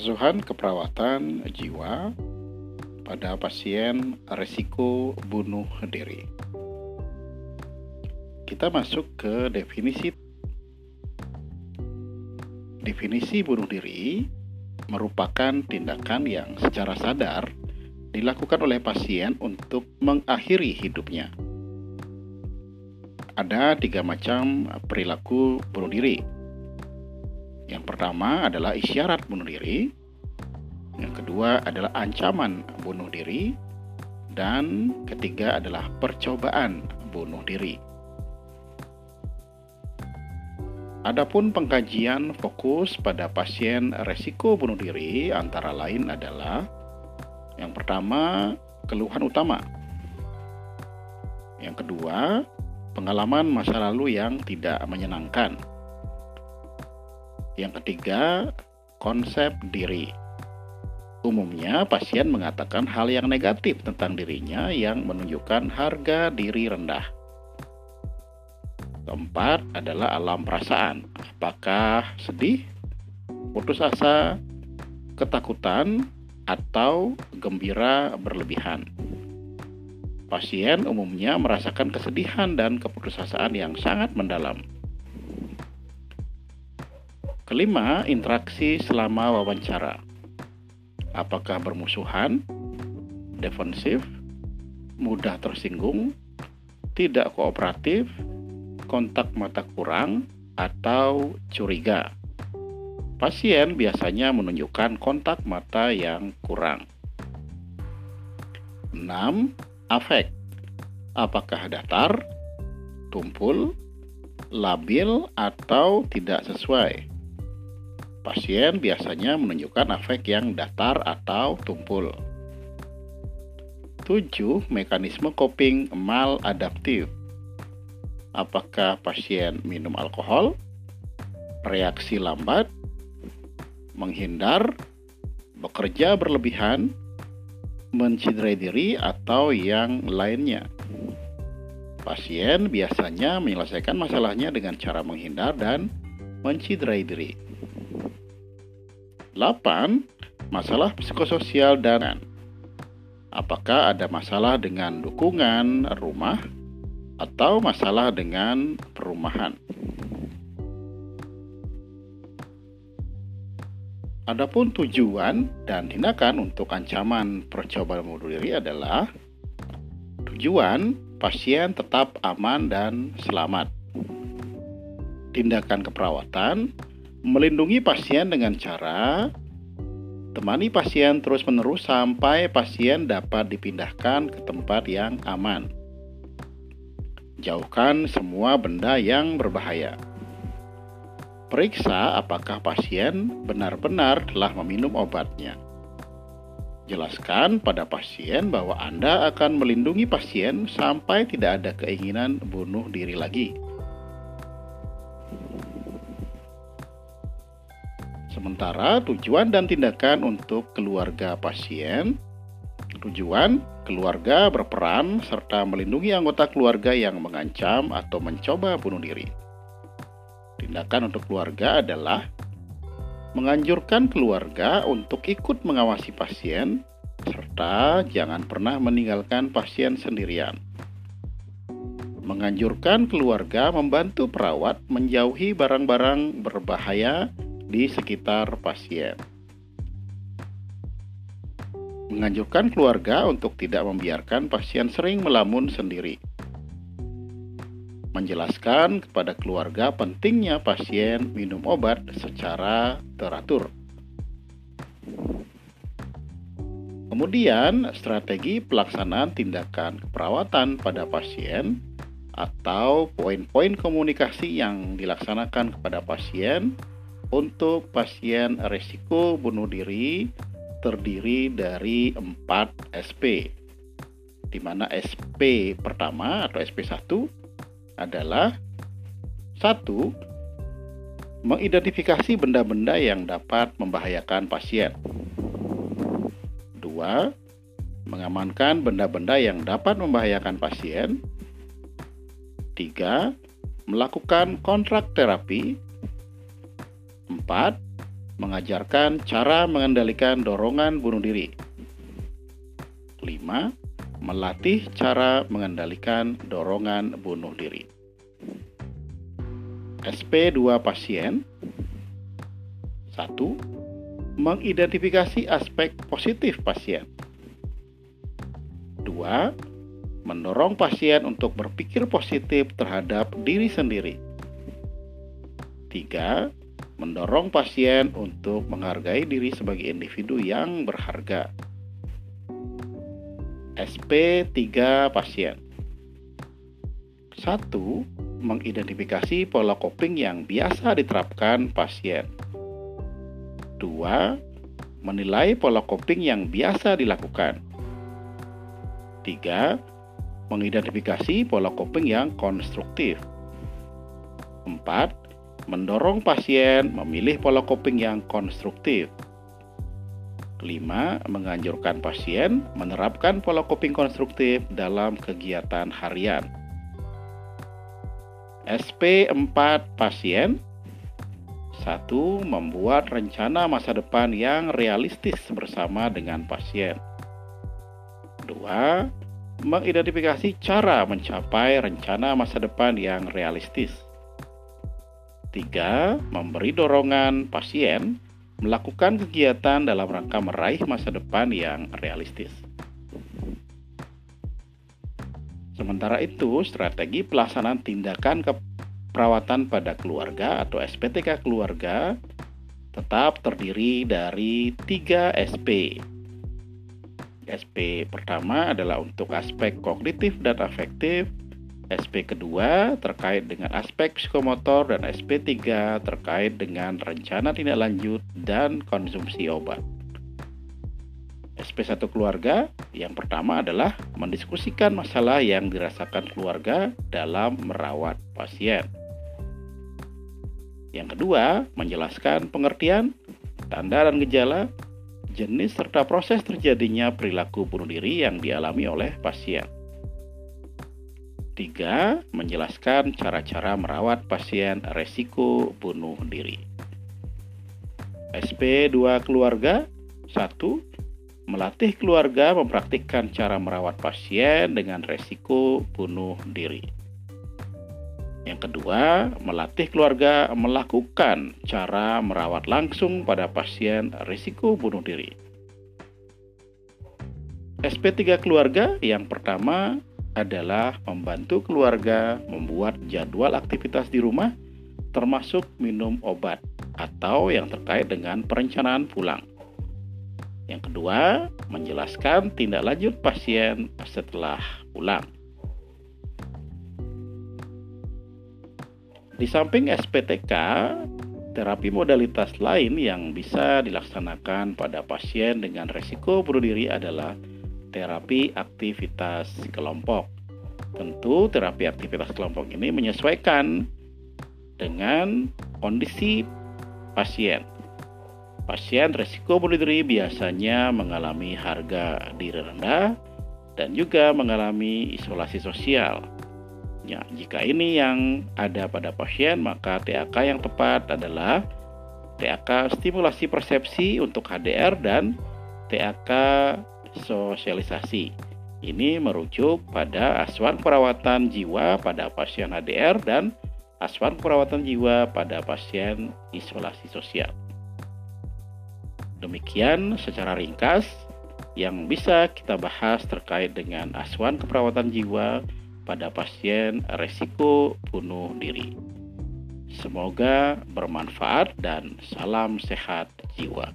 Asuhan keperawatan jiwa pada pasien resiko bunuh diri. Kita masuk ke definisi. Definisi bunuh diri merupakan tindakan yang secara sadar dilakukan oleh pasien untuk mengakhiri hidupnya. Ada tiga macam perilaku bunuh diri yang pertama adalah isyarat bunuh diri, yang kedua adalah ancaman bunuh diri, dan ketiga adalah percobaan bunuh diri. Adapun pengkajian fokus pada pasien resiko bunuh diri antara lain adalah yang pertama, keluhan utama. Yang kedua, pengalaman masa lalu yang tidak menyenangkan. Yang ketiga, konsep diri. Umumnya, pasien mengatakan hal yang negatif tentang dirinya yang menunjukkan harga diri rendah. Keempat adalah alam perasaan. Apakah sedih, putus asa, ketakutan, atau gembira berlebihan? Pasien umumnya merasakan kesedihan dan keputusasaan yang sangat mendalam. Kelima, interaksi selama wawancara. Apakah bermusuhan, defensif, mudah tersinggung, tidak kooperatif, kontak mata kurang, atau curiga. Pasien biasanya menunjukkan kontak mata yang kurang. 6. Afek. Apakah datar, tumpul, labil, atau tidak sesuai? Pasien biasanya menunjukkan afek yang datar atau tumpul. 7. Mekanisme coping maladaptif. Apakah pasien minum alkohol, reaksi lambat, menghindar, bekerja berlebihan, menciderai diri, atau yang lainnya? Pasien biasanya menyelesaikan masalahnya dengan cara menghindar dan menciderai diri. 8. Masalah psikososial dan Apakah ada masalah dengan dukungan rumah atau masalah dengan perumahan? Adapun tujuan dan tindakan untuk ancaman percobaan bunuh diri adalah tujuan pasien tetap aman dan selamat. Tindakan keperawatan melindungi pasien dengan cara temani pasien terus-menerus sampai pasien dapat dipindahkan ke tempat yang aman. Jauhkan semua benda yang berbahaya. Periksa apakah pasien benar-benar telah meminum obatnya. Jelaskan pada pasien bahwa Anda akan melindungi pasien sampai tidak ada keinginan bunuh diri lagi. Sementara tujuan dan tindakan untuk keluarga pasien, tujuan keluarga berperan serta melindungi anggota keluarga yang mengancam atau mencoba bunuh diri. Tindakan untuk keluarga adalah menganjurkan keluarga untuk ikut mengawasi pasien serta jangan pernah meninggalkan pasien sendirian. Menganjurkan keluarga membantu perawat menjauhi barang-barang berbahaya di sekitar pasien. Menganjurkan keluarga untuk tidak membiarkan pasien sering melamun sendiri. Menjelaskan kepada keluarga pentingnya pasien minum obat secara teratur. Kemudian, strategi pelaksanaan tindakan keperawatan pada pasien atau poin-poin komunikasi yang dilaksanakan kepada pasien untuk pasien risiko bunuh diri terdiri dari 4 SP di mana SP pertama atau SP1 adalah satu mengidentifikasi benda-benda yang dapat membahayakan pasien. Dua, mengamankan benda-benda yang dapat membahayakan pasien. Tiga, melakukan kontrak terapi 4. mengajarkan cara mengendalikan dorongan bunuh diri. 5. Melatih cara mengendalikan dorongan bunuh diri. SP2 pasien 1. Mengidentifikasi aspek positif pasien. 2. Mendorong pasien untuk berpikir positif terhadap diri sendiri. 3. Mendorong pasien untuk menghargai diri sebagai individu yang berharga. SP3 pasien. 1. Mengidentifikasi pola coping yang biasa diterapkan pasien. 2. Menilai pola coping yang biasa dilakukan. 3. Mengidentifikasi pola coping yang konstruktif. 4. Mendorong pasien memilih pola coping yang konstruktif. Kelima, menganjurkan pasien menerapkan pola coping konstruktif dalam kegiatan harian. SP4 pasien 1. Membuat rencana masa depan yang realistis bersama dengan pasien. 2. Mengidentifikasi cara mencapai rencana masa depan yang realistis. 3. Memberi dorongan pasien melakukan kegiatan dalam rangka meraih masa depan yang realistis. Sementara itu, strategi pelaksanaan tindakan keperawatan pada keluarga atau SPTK keluarga tetap terdiri dari 3 SP. SP pertama adalah untuk aspek kognitif dan afektif, SP kedua terkait dengan aspek psikomotor dan SP tiga terkait dengan rencana tindak lanjut dan konsumsi obat. SP1 keluarga yang pertama adalah mendiskusikan masalah yang dirasakan keluarga dalam merawat pasien. Yang kedua, menjelaskan pengertian, tanda dan gejala, jenis serta proses terjadinya perilaku bunuh diri yang dialami oleh pasien. Tiga, menjelaskan cara-cara merawat pasien resiko bunuh diri. SP2 keluarga 1. Melatih keluarga mempraktikkan cara merawat pasien dengan resiko bunuh diri. Yang kedua, melatih keluarga melakukan cara merawat langsung pada pasien risiko bunuh diri. SP3 keluarga yang pertama adalah membantu keluarga membuat jadwal aktivitas di rumah, termasuk minum obat atau yang terkait dengan perencanaan pulang. Yang kedua, menjelaskan tindak lanjut pasien setelah pulang. Di samping SPTK, terapi modalitas lain yang bisa dilaksanakan pada pasien dengan resiko bunuh diri adalah terapi aktivitas kelompok. Tentu terapi aktivitas kelompok ini menyesuaikan dengan kondisi pasien. Pasien resiko bunuh diri biasanya mengalami harga diri rendah dan juga mengalami isolasi sosial. Ya, jika ini yang ada pada pasien, maka TAK yang tepat adalah TAK stimulasi persepsi untuk HDR dan TAK sosialisasi. Ini merujuk pada asuhan perawatan jiwa pada pasien HDR dan asuhan perawatan jiwa pada pasien isolasi sosial. Demikian secara ringkas yang bisa kita bahas terkait dengan asuhan keperawatan jiwa pada pasien resiko bunuh diri. Semoga bermanfaat dan salam sehat jiwa.